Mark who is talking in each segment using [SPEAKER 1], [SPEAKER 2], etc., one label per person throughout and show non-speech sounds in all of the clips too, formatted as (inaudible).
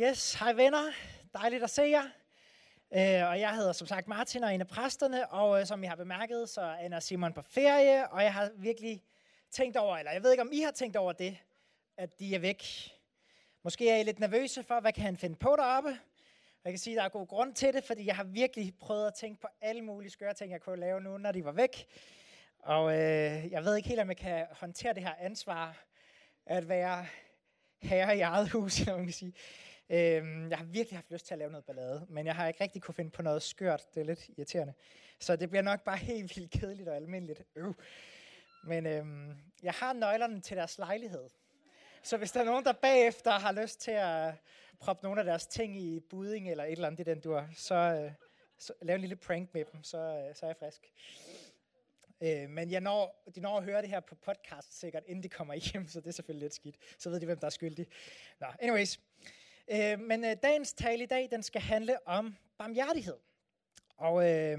[SPEAKER 1] Yes, hej venner. Dejligt at se jer. Øh, og jeg hedder som sagt Martin og en af præsterne, og øh, som I har bemærket, så er Anna Simon på ferie, og jeg har virkelig tænkt over, eller jeg ved ikke, om I har tænkt over det, at de er væk. Måske er I lidt nervøse for, hvad kan han finde på deroppe? Jeg kan sige, at der er god grund til det, fordi jeg har virkelig prøvet at tænke på alle mulige skøre ting, jeg kunne lave nu, når de var væk. Og øh, jeg ved ikke helt, om jeg kan håndtere det her ansvar, at være herre i eget hus, (laughs) om man kan sige. Øhm, jeg har virkelig haft lyst til at lave noget ballade, men jeg har ikke rigtig kunne finde på noget skørt. Det er lidt irriterende. Så det bliver nok bare (laughs) helt vildt kedeligt og almindeligt. Øh. Men øhm, jeg har nøglerne til deres lejlighed. Så hvis der er nogen, der bagefter har lyst til at proppe nogle af deres ting i budding eller et eller andet, i den du så, øh, så lav en lille prank med dem, så, øh, så er jeg frisk. Øh, men jeg når, de når at høre det her på podcast sikkert, inden de kommer hjem, så det er selvfølgelig lidt skidt. Så ved de, hvem der er skyldig. Nå, anyways. Øh, men øh, dagens tale i dag, den skal handle om barmhjertighed. Og øh,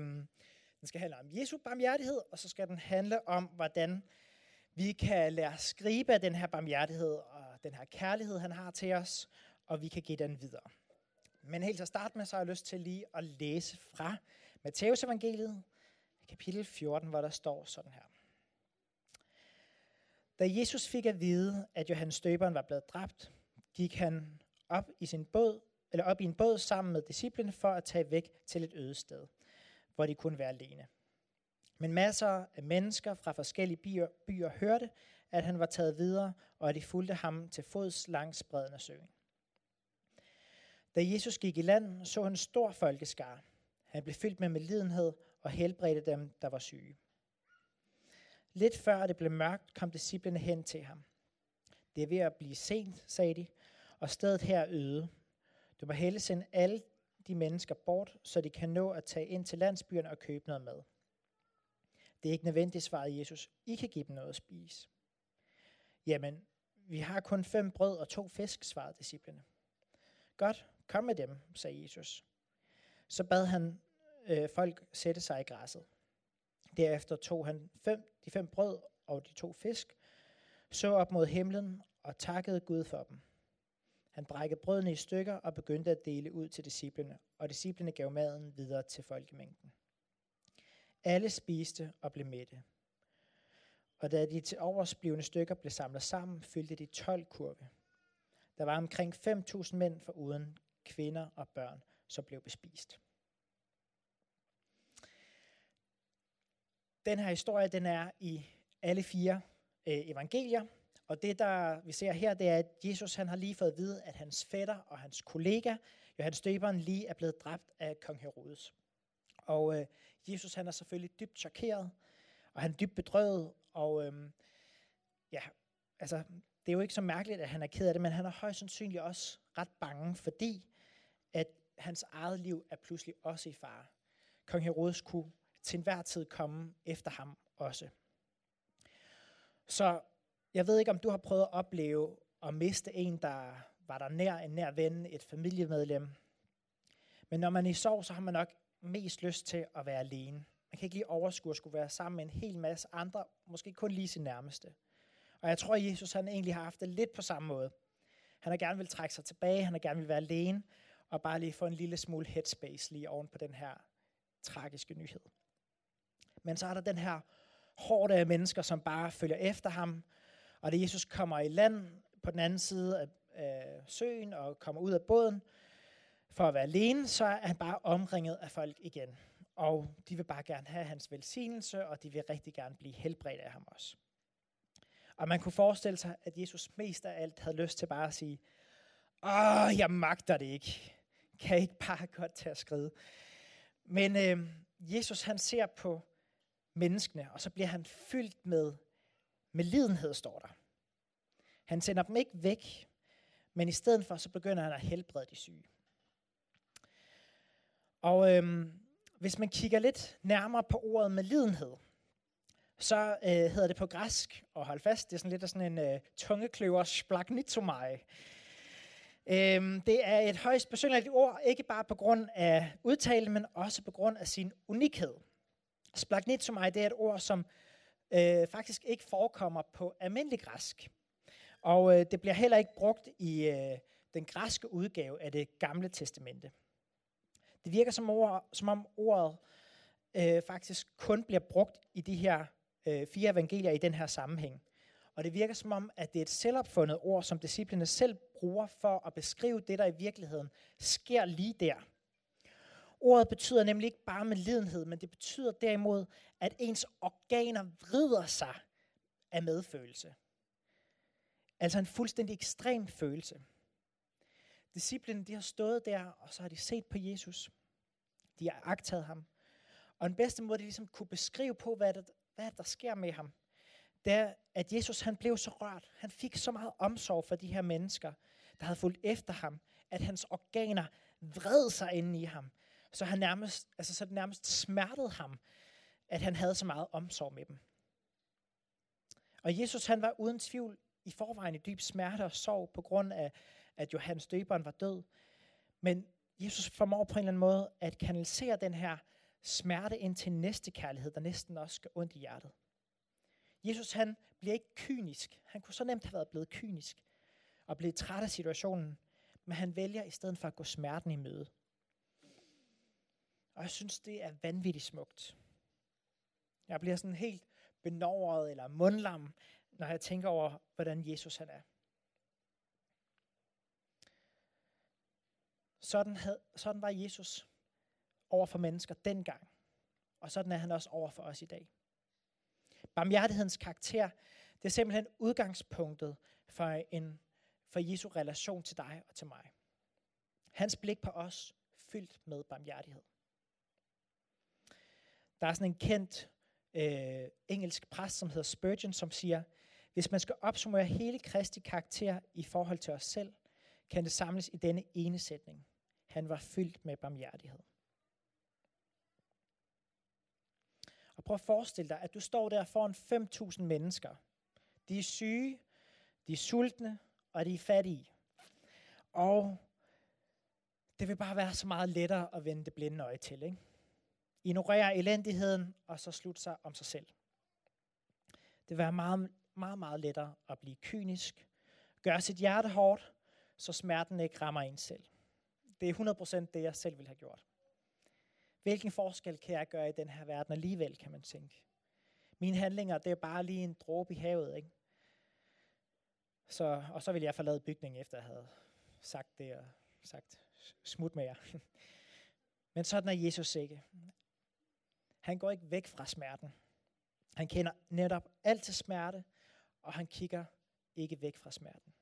[SPEAKER 1] den skal handle om Jesu barmhjertighed, og så skal den handle om, hvordan vi kan lære at skrive af den her barmhjertighed og den her kærlighed, han har til os, og vi kan give den videre. Men helt til at starte med, så har jeg lyst til lige at læse fra Matteus evangeliet, kapitel 14, hvor der står sådan her. Da Jesus fik at vide, at Johannes Døberen var blevet dræbt, gik han op i sin båd, eller op i en båd sammen med disciplene for at tage væk til et øde sted, hvor de kunne være alene. Men masser af mennesker fra forskellige byer, byer hørte, at han var taget videre, og at de fulgte ham til fods langs bredden af søen. Da Jesus gik i land, så han en stor folkeskar. Han blev fyldt med medlidenhed og helbredte dem, der var syge. Lidt før det blev mørkt, kom disciplene hen til ham. Det er ved at blive sent, sagde de, og stedet her er øde. Du må hellere sende alle de mennesker bort, så de kan nå at tage ind til landsbyen og købe noget mad. Det er ikke nødvendigt, svarede Jesus. I kan give dem noget at spise. Jamen, vi har kun fem brød og to fisk, svarede disciplene. Godt, kom med dem, sagde Jesus. Så bad han øh, folk sætte sig i græsset. Derefter tog han fem, de fem brød og de to fisk, så op mod himlen og takkede Gud for dem. Han brækkede brødene i stykker og begyndte at dele ud til disciplene, og disciplene gav maden videre til folkemængden. Alle spiste og blev mætte. Og da de til oversblivende stykker blev samlet sammen, fyldte de 12 kurve. Der var omkring 5.000 mænd for uden kvinder og børn, som blev bespist. Den her historie, den er i alle fire øh, evangelier, og det, der vi ser her, det er, at Jesus han har lige fået at vide, at hans fætter og hans kollega, Johannes Døberen, lige er blevet dræbt af kong Herodes. Og øh, Jesus han er selvfølgelig dybt chokeret, og han er dybt bedrøvet, og øh, ja, altså, det er jo ikke så mærkeligt, at han er ked af det, men han er højst sandsynligt også ret bange, fordi at hans eget liv er pludselig også i fare. Kong Herodes kunne til enhver tid komme efter ham også. Så jeg ved ikke, om du har prøvet at opleve at miste en, der var der nær, en nær ven, et familiemedlem. Men når man er i sorg, så har man nok mest lyst til at være alene. Man kan ikke lige overskue at skulle være sammen med en hel masse andre, måske kun lige sin nærmeste. Og jeg tror, at Jesus han egentlig har haft det lidt på samme måde. Han har gerne vil trække sig tilbage, han har gerne vil være alene, og bare lige få en lille smule headspace lige oven på den her tragiske nyhed. Men så er der den her hårde af mennesker, som bare følger efter ham. Og da Jesus kommer i land på den anden side af, øh, søen og kommer ud af båden for at være alene, så er han bare omringet af folk igen. Og de vil bare gerne have hans velsignelse, og de vil rigtig gerne blive helbredt af ham også. Og man kunne forestille sig, at Jesus mest af alt havde lyst til bare at sige, Åh, jeg magter det ikke. Kan jeg ikke bare godt tage at skride? Men øh, Jesus han ser på menneskene, og så bliver han fyldt med, med lidenhed, står der. Han sender dem ikke væk, men i stedet for, så begynder han at helbrede de syge. Og øhm, hvis man kigger lidt nærmere på ordet med lidenhed, så øh, hedder det på græsk, og hold fast, det er sådan lidt af sådan en øh, tungekløver, splagnitomai. Øhm, det er et højst personligt ord, ikke bare på grund af udtalen, men også på grund af sin unikhed. Splagnitomai, det er et ord, som øh, faktisk ikke forekommer på almindelig græsk. Og øh, det bliver heller ikke brugt i øh, den græske udgave af det gamle testamente. Det virker som, ord, som om ordet øh, faktisk kun bliver brugt i de her øh, fire evangelier i den her sammenhæng. Og det virker som om, at det er et selvopfundet ord, som disciplene selv bruger for at beskrive det, der i virkeligheden sker lige der. Ordet betyder nemlig ikke bare med lidenhed, men det betyder derimod, at ens organer vrider sig af medfølelse. Altså en fuldstændig ekstrem følelse. Disciplinen de har stået der, og så har de set på Jesus. De har agtaget ham. Og den bedste måde, de ligesom kunne beskrive på, hvad der, hvad der sker med ham, det er, at Jesus han blev så rørt. Han fik så meget omsorg for de her mennesker, der havde fulgt efter ham, at hans organer vred sig inde i ham. Så, han nærmest, altså, så det nærmest smertede ham, at han havde så meget omsorg med dem. Og Jesus han var uden tvivl i forvejen i dyb smerte og sorg på grund af, at Johannes døberen var død. Men Jesus formår på en eller anden måde at kanalisere den her smerte ind til næste kærlighed, der næsten også gør ondt i hjertet. Jesus han bliver ikke kynisk. Han kunne så nemt have været blevet kynisk og blevet træt af situationen, men han vælger i stedet for at gå smerten i møde. Og jeg synes, det er vanvittigt smukt. Jeg bliver sådan helt benåret eller mundlam, når jeg tænker over, hvordan Jesus han er. Sådan, havde, sådan var Jesus over for mennesker dengang. Og sådan er han også over for os i dag. Barmhjertighedens karakter, det er simpelthen udgangspunktet for, en, for Jesu relation til dig og til mig. Hans blik på os fyldt med barmhjertighed. Der er sådan en kendt øh, engelsk præst, som hedder Spurgeon, som siger, hvis man skal opsummere hele Kristi karakter i forhold til os selv, kan det samles i denne ene sætning. Han var fyldt med barmhjertighed. Og prøv at forestille dig, at du står der foran 5.000 mennesker. De er syge, de er sultne, og de er fattige. Og det vil bare være så meget lettere at vende det blinde øje til. Ikke? Ignorere elendigheden, og så slutte sig om sig selv. Det vil være meget, meget, meget lettere at blive kynisk. Gøre sit hjerte hårdt, så smerten ikke rammer en selv. Det er 100% det, jeg selv ville have gjort. Hvilken forskel kan jeg gøre i den her verden alligevel, kan man tænke. Mine handlinger, det er bare lige en dråbe i havet, ikke? Så, og så ville jeg forlade bygningen, efter jeg havde sagt det og sagt smut med jer. (laughs) Men sådan er Jesus ikke. Han går ikke væk fra smerten. Han kender netop alt til smerte, og han kigger ikke væk fra smerten.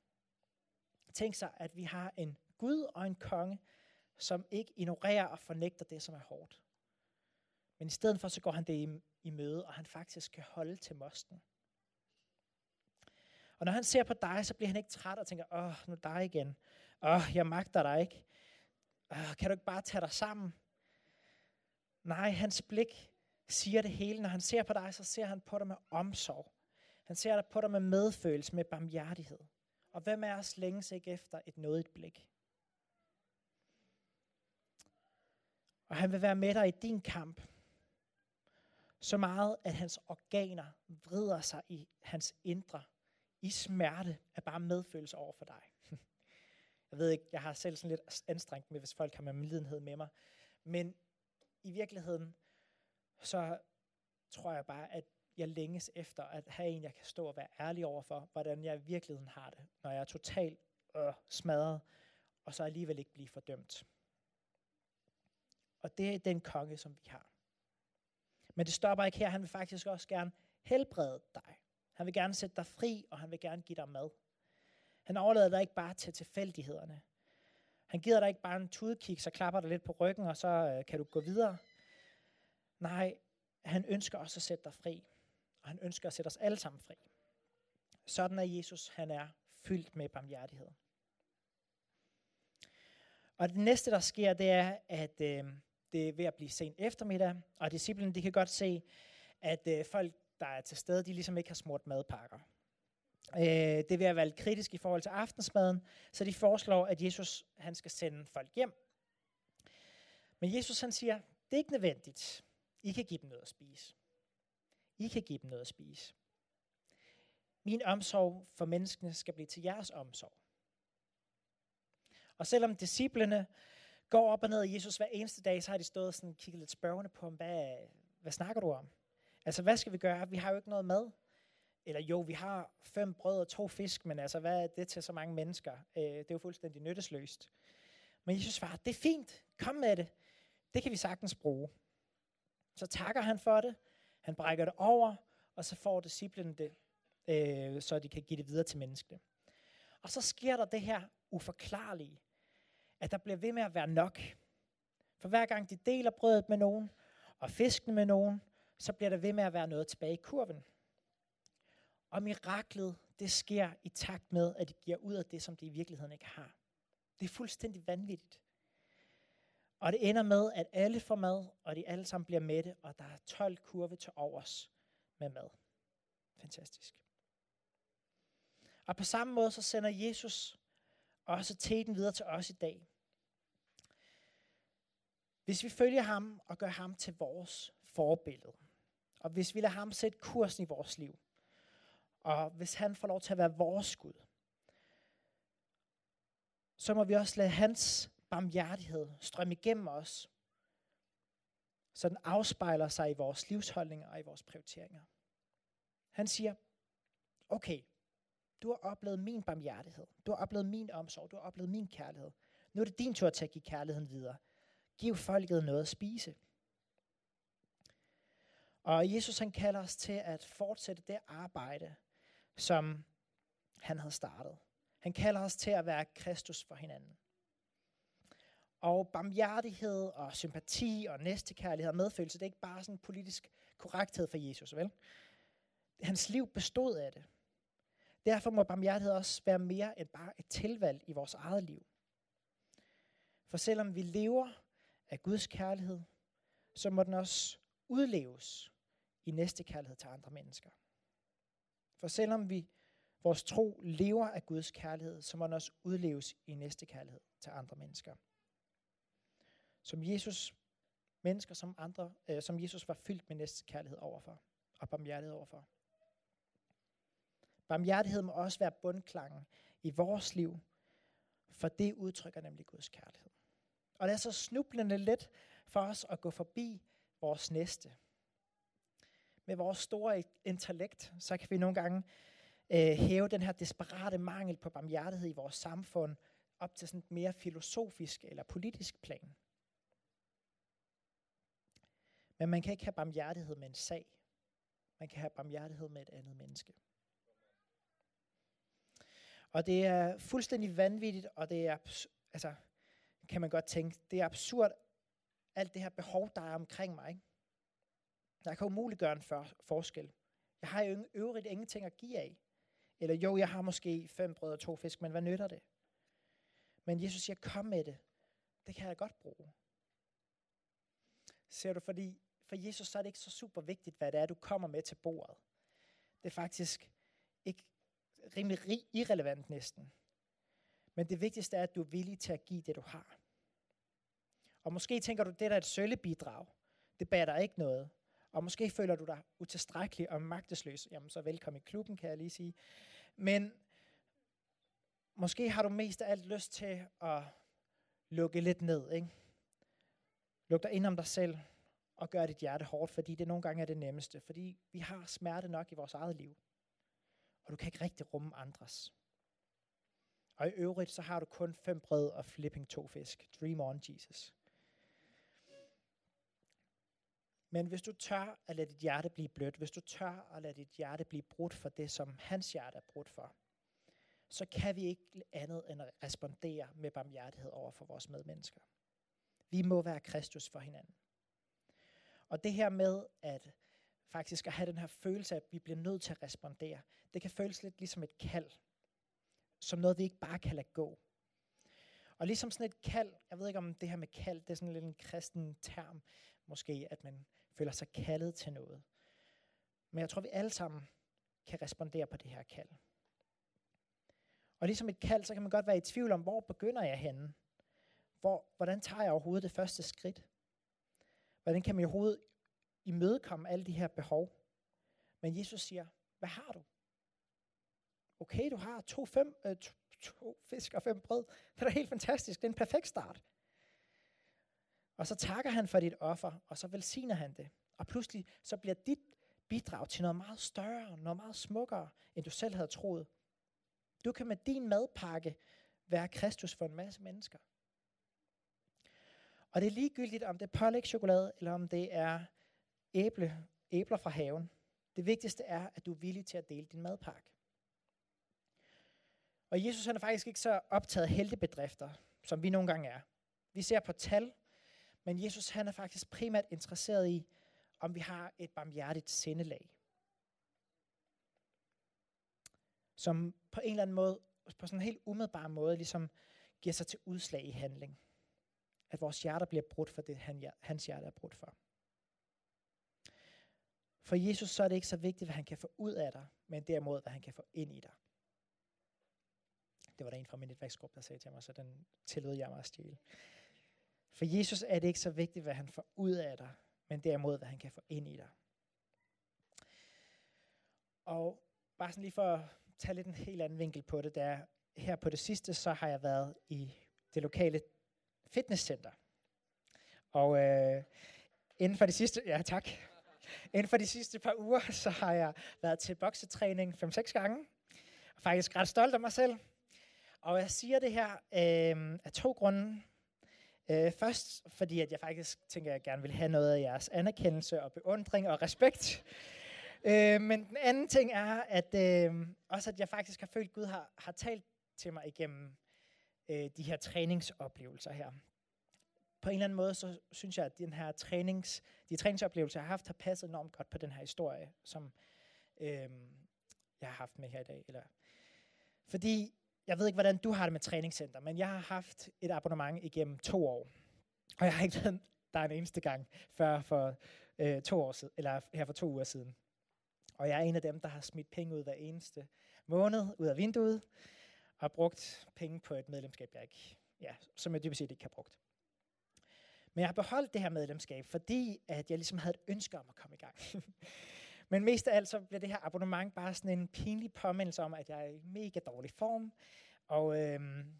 [SPEAKER 1] Tænk sig, at vi har en Gud og en konge, som ikke ignorerer og fornægter det, som er hårdt. Men i stedet for, så går han det i, møde, og han faktisk kan holde til mosten. Og når han ser på dig, så bliver han ikke træt og tænker, åh, nu dig igen. Åh, jeg magter dig ikke. Åh, kan du ikke bare tage dig sammen? Nej, hans blik siger det hele. Når han ser på dig, så ser han på dig med omsorg. Han ser på dig med medfølelse, med barmhjertighed. Og hvem er os længes ikke efter et nådigt blik? Og han vil være med dig i din kamp. Så meget, at hans organer vrider sig i hans indre, i smerte af bare medfølelse over for dig. (laughs) Jeg ved ikke, jeg har selv sådan lidt anstrengt med, hvis folk har med medlidenhed med mig. Men i virkeligheden, så tror jeg bare, at jeg længes efter at have en, jeg kan stå og være ærlig over for, hvordan jeg i virkeligheden har det, når jeg er totalt øh, smadret, og så alligevel ikke blive fordømt. Og det er den konge, som vi har. Men det stopper ikke her. Han vil faktisk også gerne helbrede dig. Han vil gerne sætte dig fri, og han vil gerne give dig mad. Han overlader dig ikke bare til tilfældighederne. Han giver dig ikke bare en tudekik, så klapper dig lidt på ryggen, og så øh, kan du gå videre. Nej, han ønsker også at sætte dig fri. Og han ønsker at sætte os alle sammen fri. Sådan er Jesus, han er fyldt med barmhjertighed. Og det næste, der sker, det er, at øh, det er ved at blive sent eftermiddag, og disciplene de kan godt se, at øh, folk, der er til stede, de ligesom ikke har smurt madpakker. Øh, det vil være kritisk i forhold til aftensmaden, så de foreslår, at Jesus han skal sende folk hjem. Men Jesus han siger, det er ikke nødvendigt. I kan give dem noget at spise. I kan give dem noget at spise. Min omsorg for menneskene skal blive til jeres omsorg. Og selvom disciplene går op og ned af Jesus hver eneste dag, så har de stået og sådan kigget lidt spørgende på ham, hvad, hvad snakker du om? Altså, hvad skal vi gøre? Vi har jo ikke noget mad. Eller jo, vi har fem brød og to fisk, men altså, hvad er det til så mange mennesker? Øh, det er jo fuldstændig nyttesløst. Men Jesus svarer, det er fint, kom med det. Det kan vi sagtens bruge. Så takker han for det, han brækker det over, og så får disciplinen det, øh, så de kan give det videre til menneskene. Og så sker der det her uforklarlige, at der bliver ved med at være nok. For hver gang de deler brødet med nogen, og fisken med nogen, så bliver der ved med at være noget tilbage i kurven. Og miraklet, det sker i takt med, at de giver ud af det, som de i virkeligheden ikke har. Det er fuldstændig vanvittigt. Og det ender med, at alle får mad, og de alle sammen bliver mætte, og der er 12 kurve til overs med mad. Fantastisk. Og på samme måde så sender Jesus også teten videre til os i dag. Hvis vi følger ham og gør ham til vores forbillede, og hvis vi lader ham sætte kursen i vores liv, og hvis han får lov til at være vores Gud, så må vi også lade hans barmhjertighed strømme igennem os, så den afspejler sig i vores livsholdninger og i vores prioriteringer. Han siger, okay, du har oplevet min barmhjertighed, du har oplevet min omsorg, du har oplevet min kærlighed. Nu er det din tur til at give kærligheden videre. Giv folket noget at spise. Og Jesus han kalder os til at fortsætte det arbejde, som han havde startet. Han kalder os til at være Kristus for hinanden. Og barmhjertighed og sympati og næstekærlighed og medfølelse, det er ikke bare sådan politisk korrekthed for Jesus, vel? Hans liv bestod af det. Derfor må barmhjertighed også være mere end bare et tilvalg i vores eget liv. For selvom vi lever af Guds kærlighed, så må den også udleves i næste kærlighed til andre mennesker. For selvom vi vores tro lever af Guds kærlighed, så må den også udleves i næste kærlighed til andre mennesker. Som Jesus, mennesker som andre, øh, som Jesus var fyldt med næste kærlighed overfor, og barmhjertighed overfor. Barmhjertighed må også være bundklangen i vores liv, for det udtrykker nemlig Guds kærlighed. Og det er så snublende let for os at gå forbi vores næste. Med vores store intellekt, så kan vi nogle gange øh, hæve den her desperate mangel på barmhjertighed i vores samfund op til sådan et mere filosofisk eller politisk plan. Men man kan ikke have barmhjertighed med en sag. Man kan have barmhjertighed med et andet menneske. Og det er fuldstændig vanvittigt, og det er, altså, kan man godt tænke, det er absurd, alt det her behov, der er omkring mig. Ikke? Jeg kan umuligt gøre en for, forskel. Jeg har jo øvrigt ingenting at give af. Eller jo, jeg har måske fem brød og to fisk, men hvad nytter det? Men Jesus siger, kom med det. Det kan jeg godt bruge. Ser du, fordi for Jesus så er det ikke så super vigtigt, hvad det er, du kommer med til bordet. Det er faktisk ikke rimelig irrelevant næsten. Men det vigtigste er, at du er villig til at give det, du har. Og måske tænker du, det der er et søllebidrag. Det bærer dig ikke noget. Og måske føler du dig utilstrækkelig og magtesløs. Jamen, så velkommen i klubben, kan jeg lige sige. Men måske har du mest af alt lyst til at lukke lidt ned. Ikke? Luk dig ind om dig selv og gøre dit hjerte hårdt, fordi det nogle gange er det nemmeste. Fordi vi har smerte nok i vores eget liv. Og du kan ikke rigtig rumme andres. Og i øvrigt, så har du kun fem brød og flipping to fisk. Dream on, Jesus. Men hvis du tør at lade dit hjerte blive blødt, hvis du tør at lade dit hjerte blive brudt for det, som hans hjerte er brudt for, så kan vi ikke andet end at respondere med barmhjertighed over for vores medmennesker. Vi må være Kristus for hinanden. Og det her med at faktisk at have den her følelse af, at vi bliver nødt til at respondere, det kan føles lidt ligesom et kald. Som noget, vi ikke bare kan lade gå. Og ligesom sådan et kald, jeg ved ikke om det her med kald, det er sådan lidt en kristen term, måske, at man føler sig kaldet til noget. Men jeg tror, vi alle sammen kan respondere på det her kald. Og ligesom et kald, så kan man godt være i tvivl om, hvor begynder jeg henne? Hvor, hvordan tager jeg overhovedet det første skridt? Hvordan kan man overhovedet imødekomme alle de her behov? Men Jesus siger, hvad har du? Okay, du har to, fem, øh, to fisk og fem brød. Det er da helt fantastisk. Det er en perfekt start. Og så takker han for dit offer, og så velsigner han det. Og pludselig så bliver dit bidrag til noget meget større, noget meget smukkere, end du selv havde troet. Du kan med din madpakke være Kristus for en masse mennesker. Og det er ligegyldigt, om det er pålægtschokolade, eller om det er æble, æbler fra haven. Det vigtigste er, at du er villig til at dele din madpakke. Og Jesus han er faktisk ikke så optaget af heltebedrifter, som vi nogle gange er. Vi ser på tal, men Jesus han er faktisk primært interesseret i, om vi har et barmhjertigt sindelag. Som på en eller anden måde, på sådan en helt umiddelbar måde, ligesom giver sig til udslag i handling. At vores hjerter bliver brudt for det, han, hans hjerte er brudt for. For Jesus så er det ikke så vigtigt, hvad han kan få ud af dig, men derimod, hvad han kan få ind i dig. Det var der en fra min netværksgruppe, der sagde til mig, så den tillod jeg mig at stjæle. For Jesus er det ikke så vigtigt, hvad han får ud af dig, men derimod, hvad han kan få ind i dig. Og bare sådan lige for at tage lidt en helt anden vinkel på det, der her på det sidste, så har jeg været i det lokale fitnesscenter. Og øh, inden for de sidste, ja tak, inden for de sidste par uger, (laughs) så har jeg været til boksetræning 5-6 gange. Og faktisk ret stolt af mig selv. Og jeg siger det her øh, af to grunde. Øh, først fordi, at jeg faktisk tænker, at jeg gerne vil have noget af jeres anerkendelse og beundring og respekt. Øh, men den anden ting er, at øh, også at jeg faktisk har følt, at Gud har, har talt til mig igennem øh, de her træningsoplevelser her. På en eller anden måde, så synes jeg, at den her trænings, de træningsoplevelser, jeg har haft, har passet enormt godt på den her historie, som øh, jeg har haft med her i dag. Eller, fordi jeg ved ikke, hvordan du har det med træningscenter, men jeg har haft et abonnement igennem to år. Og jeg har ikke været der en eneste gang før for øh, to år siden, eller her for to uger siden. Og jeg er en af dem, der har smidt penge ud hver eneste måned ud af vinduet, har brugt penge på et medlemskab, jeg ikke, ja, som jeg dybest set ikke har brugt. Men jeg har beholdt det her medlemskab, fordi at jeg ligesom havde et ønske om at komme i gang. (laughs) Men mest af alt så bliver det her abonnement bare sådan en pinlig påmindelse om, at jeg er i mega dårlig form. Og øhm,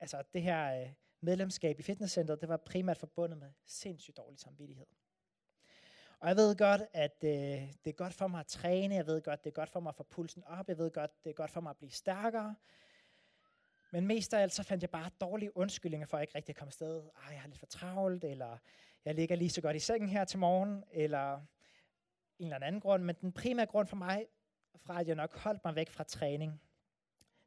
[SPEAKER 1] altså det her øh, medlemskab i fitnesscenteret, det var primært forbundet med sindssygt dårlig samvittighed. Og jeg ved godt, at øh, det er godt for mig at træne, jeg ved godt, det er godt for mig at få pulsen op, jeg ved godt, det er godt for mig at blive stærkere. Men mest af alt så fandt jeg bare dårlige undskyldninger for, at jeg ikke rigtig kom afsted. Ej, jeg har lidt for travlt, eller jeg ligger lige så godt i sengen her til morgen, eller en eller anden grund. Men den primære grund for mig, fra at jeg nok holdt mig væk fra træning,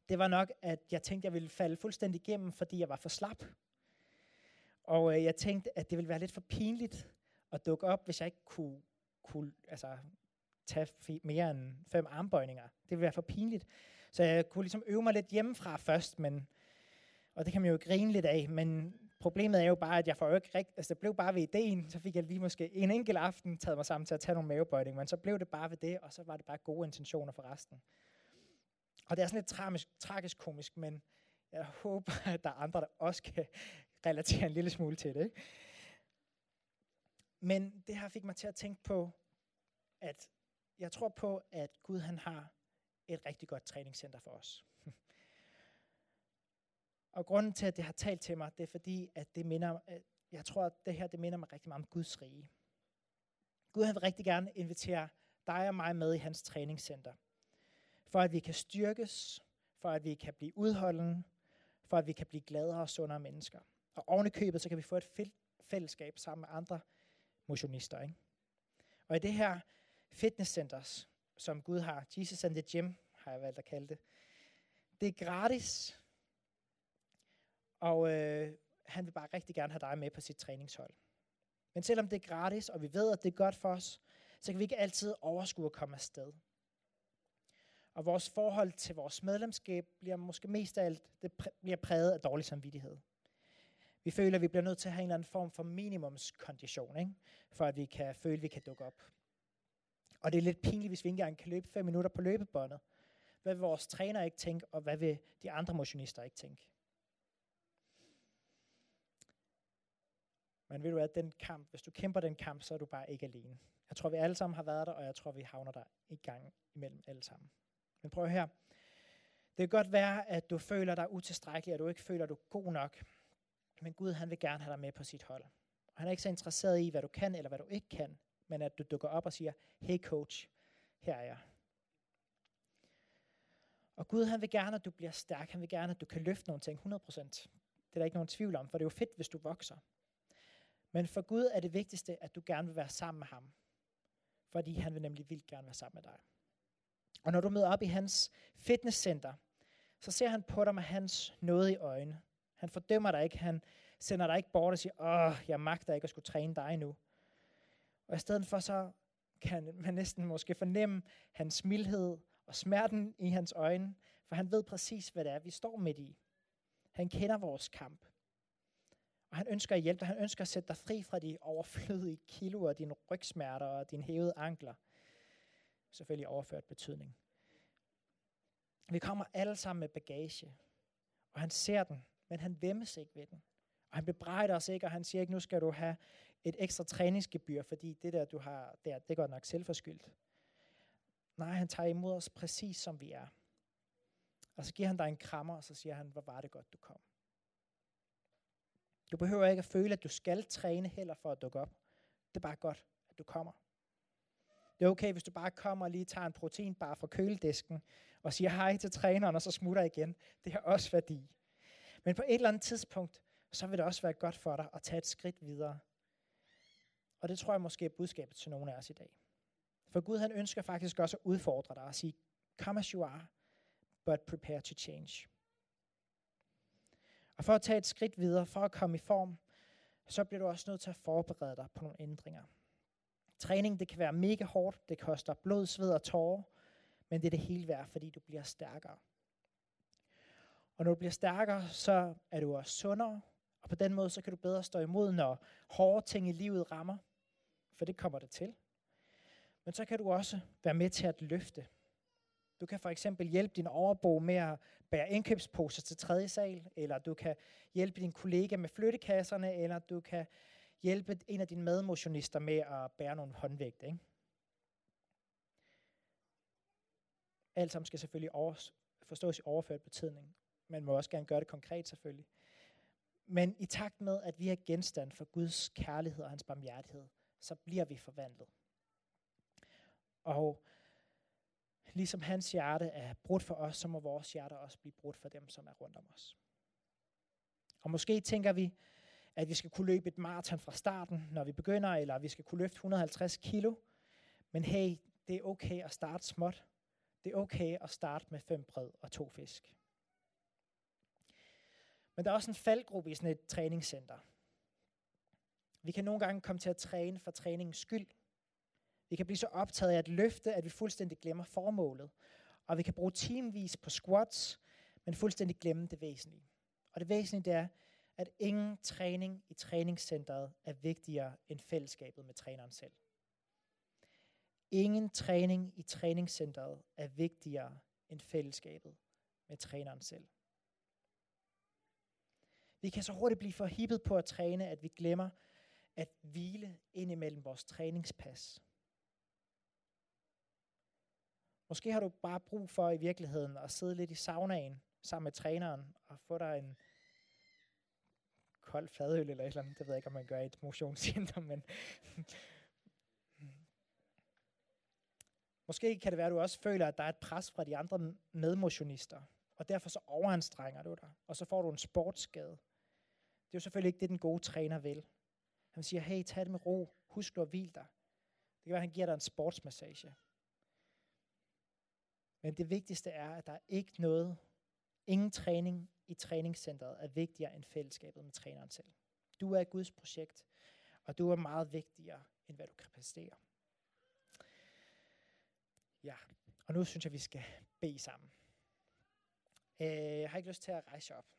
[SPEAKER 1] det var nok, at jeg tænkte, at jeg ville falde fuldstændig igennem, fordi jeg var for slap. Og øh, jeg tænkte, at det ville være lidt for pinligt at dukke op, hvis jeg ikke kunne, kunne altså, tage mere end fem armbøjninger. Det ville være for pinligt. Så jeg kunne ligesom øve mig lidt hjemmefra først, men, og det kan man jo grine lidt af, men problemet er jo bare, at jeg får jo ikke rigt, altså det blev bare ved ideen, så fik jeg lige måske en enkelt aften taget mig sammen til at tage nogle mavebøjninger, men så blev det bare ved det, og så var det bare gode intentioner for resten. Og det er sådan lidt tragisk, tragisk komisk, men jeg håber, at der er andre, der også kan relatere en lille smule til det. Ikke? Men det her fik mig til at tænke på, at jeg tror på, at Gud han har et rigtig godt træningscenter for os. (laughs) Og grunden til, at det har talt til mig, det er fordi, at det minder, at jeg tror, at det her det minder mig rigtig meget om Guds rige. Gud han vil rigtig gerne invitere dig og mig med i hans træningscenter. For at vi kan styrkes, for at vi kan blive udholden, for at vi kan blive gladere og sundere mennesker. Og oven i købet, så kan vi få et fællesskab sammen med andre motionister. Ikke? Og i det her fitnesscenter, som Gud har, Jesus and the Gym, har jeg valgt at kalde det, det er gratis, og øh, han vil bare rigtig gerne have dig med på sit træningshold. Men selvom det er gratis, og vi ved, at det er godt for os, så kan vi ikke altid overskue at komme afsted. Og vores forhold til vores medlemskab bliver måske mest af alt, det bliver præget af dårlig samvittighed. Vi føler, at vi bliver nødt til at have en eller anden form for minimumskondition, ikke? for at vi kan føle, at vi kan dukke op. Og det er lidt pinligt, hvis vi ikke engang kan løbe 5 minutter på løbebåndet. Hvad vil vores træner ikke tænke, og hvad vil de andre motionister ikke tænke? Men ved du at den kamp, hvis du kæmper den kamp, så er du bare ikke alene. Jeg tror, vi alle sammen har været der, og jeg tror, vi havner der i gang imellem alle sammen. Men prøv her. Det kan godt være, at du føler dig utilstrækkelig, og du ikke føler, at du er god nok. Men Gud, han vil gerne have dig med på sit hold. Og han er ikke så interesseret i, hvad du kan eller hvad du ikke kan, men at du dukker op og siger, hey coach, her er jeg. Og Gud, han vil gerne, at du bliver stærk. Han vil gerne, at du kan løfte nogle ting 100%. Det er der ikke nogen tvivl om, for det er jo fedt, hvis du vokser. Men for Gud er det vigtigste, at du gerne vil være sammen med ham. Fordi han vil nemlig vildt gerne være sammen med dig. Og når du møder op i hans fitnesscenter, så ser han på dig med hans nåde i øjnene. Han fordømmer dig ikke. Han sender dig ikke bort og siger, åh, jeg magter ikke at skulle træne dig nu. Og i stedet for så kan man næsten måske fornemme hans mildhed og smerten i hans øjne, for han ved præcis, hvad det er, vi står midt i. Han kender vores kamp. Og han ønsker at hjælpe dig. Han ønsker at sætte dig fri fra de overflødige kiloer, dine rygsmerter og dine hævede ankler. Selvfølgelig overført betydning. Vi kommer alle sammen med bagage, og han ser den, men han væmmes ikke ved den. Og han bebrejder os ikke, og han siger ikke, nu skal du have et ekstra træningsgebyr, fordi det der, du har der, det går nok selvforskyldt. Nej, han tager imod os præcis som vi er. Og så giver han dig en krammer, og så siger han, hvor var det godt, du kom. Du behøver ikke at føle, at du skal træne heller for at dukke op. Det er bare godt, at du kommer. Det er okay, hvis du bare kommer og lige tager en proteinbar fra køledisken og siger hej til træneren, og så smutter igen. Det har også værdi. Men på et eller andet tidspunkt, så vil det også være godt for dig at tage et skridt videre. Og det tror jeg måske er budskabet til nogle af os i dag. For Gud han ønsker faktisk også at udfordre dig og sige, come as you are, but prepare to change. Og for at tage et skridt videre, for at komme i form, så bliver du også nødt til at forberede dig på nogle ændringer. Træning, det kan være mega hårdt, det koster blod, sved og tårer, men det er det hele værd, fordi du bliver stærkere. Og når du bliver stærkere, så er du også sundere, og på den måde, så kan du bedre stå imod, når hårde ting i livet rammer, for det kommer det til. Men så kan du også være med til at løfte. Du kan for eksempel hjælpe din overbo med at bære indkøbsposer til tredje sal, eller du kan hjælpe din kollega med flyttekasserne, eller du kan hjælpe en af dine medmotionister med at bære nogle håndvægt. Ikke? Alt sammen skal selvfølgelig forstås i overført betydning. Man må også gerne gøre det konkret selvfølgelig. Men i takt med, at vi er genstand for Guds kærlighed og hans barmhjertighed, så bliver vi forvandlet. Og ligesom hans hjerte er brudt for os, så må vores hjerte også blive brudt for dem, som er rundt om os. Og måske tænker vi, at vi skal kunne løbe et maraton fra starten, når vi begynder, eller vi skal kunne løfte 150 kilo. Men hey, det er okay at starte småt. Det er okay at starte med fem brød og to fisk. Men der er også en faldgruppe i sådan et træningscenter. Vi kan nogle gange komme til at træne for træningens skyld. Vi kan blive så optaget af at løfte, at vi fuldstændig glemmer formålet. Og vi kan bruge timevis på squats, men fuldstændig glemme det væsentlige. Og det væsentlige det er, at ingen træning i træningscenteret er vigtigere end fællesskabet med træneren selv. Ingen træning i træningscenteret er vigtigere end fællesskabet med træneren selv. Vi kan så hurtigt blive for hippet på at træne, at vi glemmer at hvile ind imellem vores træningspas. Måske har du bare brug for i virkeligheden at sidde lidt i saunaen sammen med træneren og få dig en kold fadøl eller et eller andet. Det ved jeg ikke, om man gør i et motionscenter, men Måske kan det være, at du også føler, at der er et pres fra de andre medmotionister, og derfor så overanstrenger du dig, og så får du en sportsskade. Det er jo selvfølgelig ikke det, den gode træner vil. Han siger, hey, tag det med ro, husk at hvile dig. Det kan være, han giver dig en sportsmassage. Men det vigtigste er, at der er ikke noget, ingen træning i træningscenteret er vigtigere end fællesskabet med træneren selv. Du er Guds projekt, og du er meget vigtigere, end hvad du kan præstere. Ja, og nu synes jeg, vi skal bede sammen. Øh, jeg har ikke lyst til at rejse op.